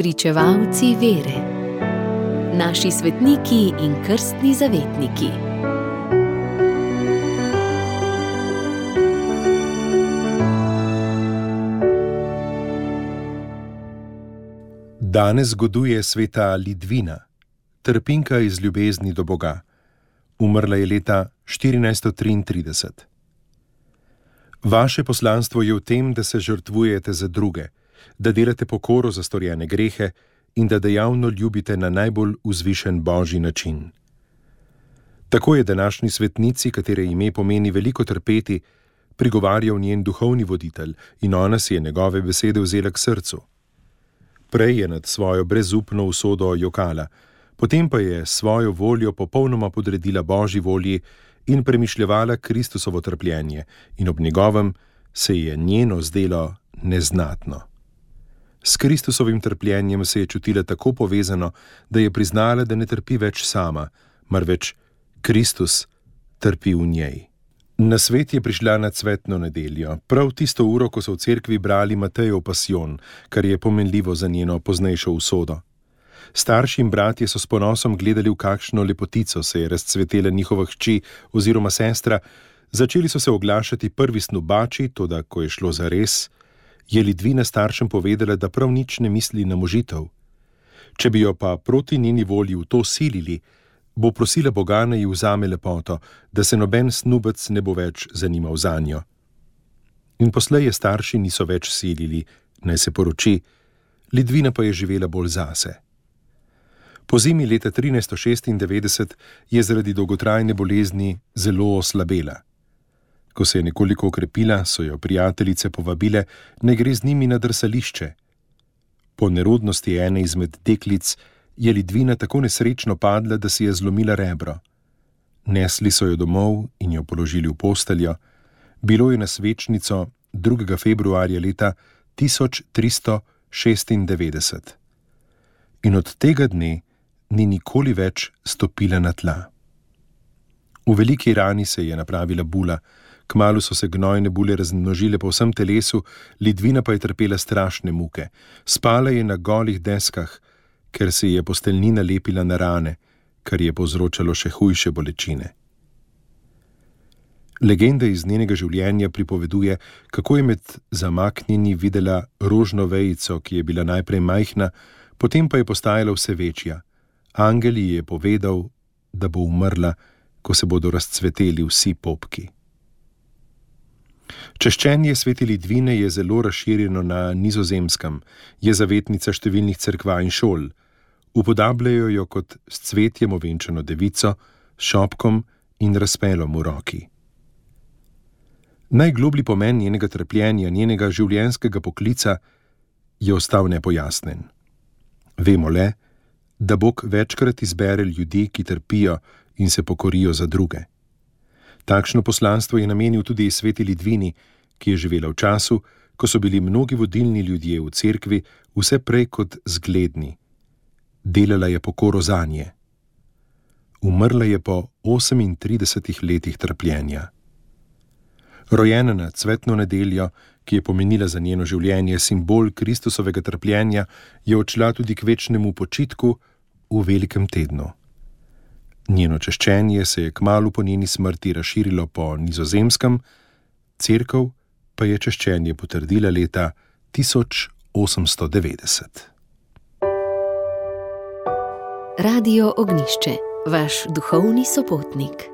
Pričevalci vere, naši svetniki in krstni zavetniki. Danes zgoduje sveta Lidvina, trpinka iz ljubezni do Boga. Umrla je leta 1433. Vaše poslanstvo je v tem, da se žrtvujete za druge, da delate pokoro za storjene grehe in da dejavno ljubite na najbolj vzvišen božji način. Tako je današnji svetnici, katere ime pomeni veliko trpeti, prigovarjal njen duhovni voditelj in ona si je njegove besede vzela k srcu. Prej je nad svojo brezupno usodo jokala, potem pa je svojo voljo popolnoma podredila božji volji in premišljala Kristusovo trpljenje, in ob njegovem se je njeno zdelo neznatno. S Kristusovim trpljenjem se je čutila tako povezano, da je priznala, da ne trpi več sama, marveč Kristus trpi v njej. Na svet je prišla na cvetno nedeljo, prav tisto uro, ko so v cerkvi brali Matejev pasjon, kar je pomenljivo za njeno poznejšo usodo. Starši in bratje so s ponosom gledali, v kakšno lepotico se je razcvetela njihova hči oziroma sestra, začeli so se oglašati prvi snubači, tudi ko je šlo za res, je Lidvina staršem povedala, da prav nič ne misli na možitev. Če bi jo pa proti njeni volji v to silili, bo prosila Boga naj ji vzame lepoto, da se noben snubec ne bo več zanimal za njo. In poslej je starši niso več silili, naj se poroči, Lidvina pa je živela bolj zase. Po zimi leta 1396 je zaradi dolgotrajne bolezni zelo oslabela. Ko se je nekoliko okrepila, so jo prijateljice povabile, naj gre z njimi na drsališče. Po nerodnosti ene izmed deklic je Lidvina tako nesrečno padla, da si je zlomila rebro. Nesli so jo domov in jo položili v posteljo. Bilo je na svečnico 2. februarja leta 1396. In od tega dne ni nikoli več stopila na tla. V veliki rani se je napravila bula, kmalo so se gnojne bule razmnožile po vsem telesu, Lidvina pa je trpela strašne muke. Spala je na golih deskah, ker se je posteljnina lepila na rane, kar je povzročalo še hujše bolečine. Legenda iz njenega življenja pripoveduje, kako je med zamaknjeni videla rožno vejico, ki je bila najprej majhna, potem pa je postajala vse večja. Angel ji je povedal, da bo umrla, ko se bodo razcveteli vsi popki. Češčenje sveti Lidvine je zelo razširjeno na nizozemskem, je zavetnica številnih cerkva in šol. Upodabljajo jo kot s cvetjem ovenčeno devico, šopkom in razpelom v roki. Najgloblji pomen njenega trpljenja, njenega življenjskega poklica je ostal nepojasnen. Vemo le, da Bog večkrat izbere ljudi, ki trpijo in se pokorijo za druge. Takšno poslanstvo je namenil tudi sveti Lidvini, ki je živela v času, ko so bili mnogi vodilni ljudje v cerkvi vse prej kot zgledni. Delala je pokoro za nje. Umrla je po 38 letih trpljenja. Rojena na cvetno nedeljo, ki je pomenila za njeno življenje simbol Kristusovega trpljenja, je odšla tudi k večnemu počitku v velikem tednu. Njeno češčenje se je kmalo po njeni smrti razširilo po nizozemskem, crkv pa je češčenje potrdila leta 1890. Radio Ognišče, vaš duhovni sopotnik.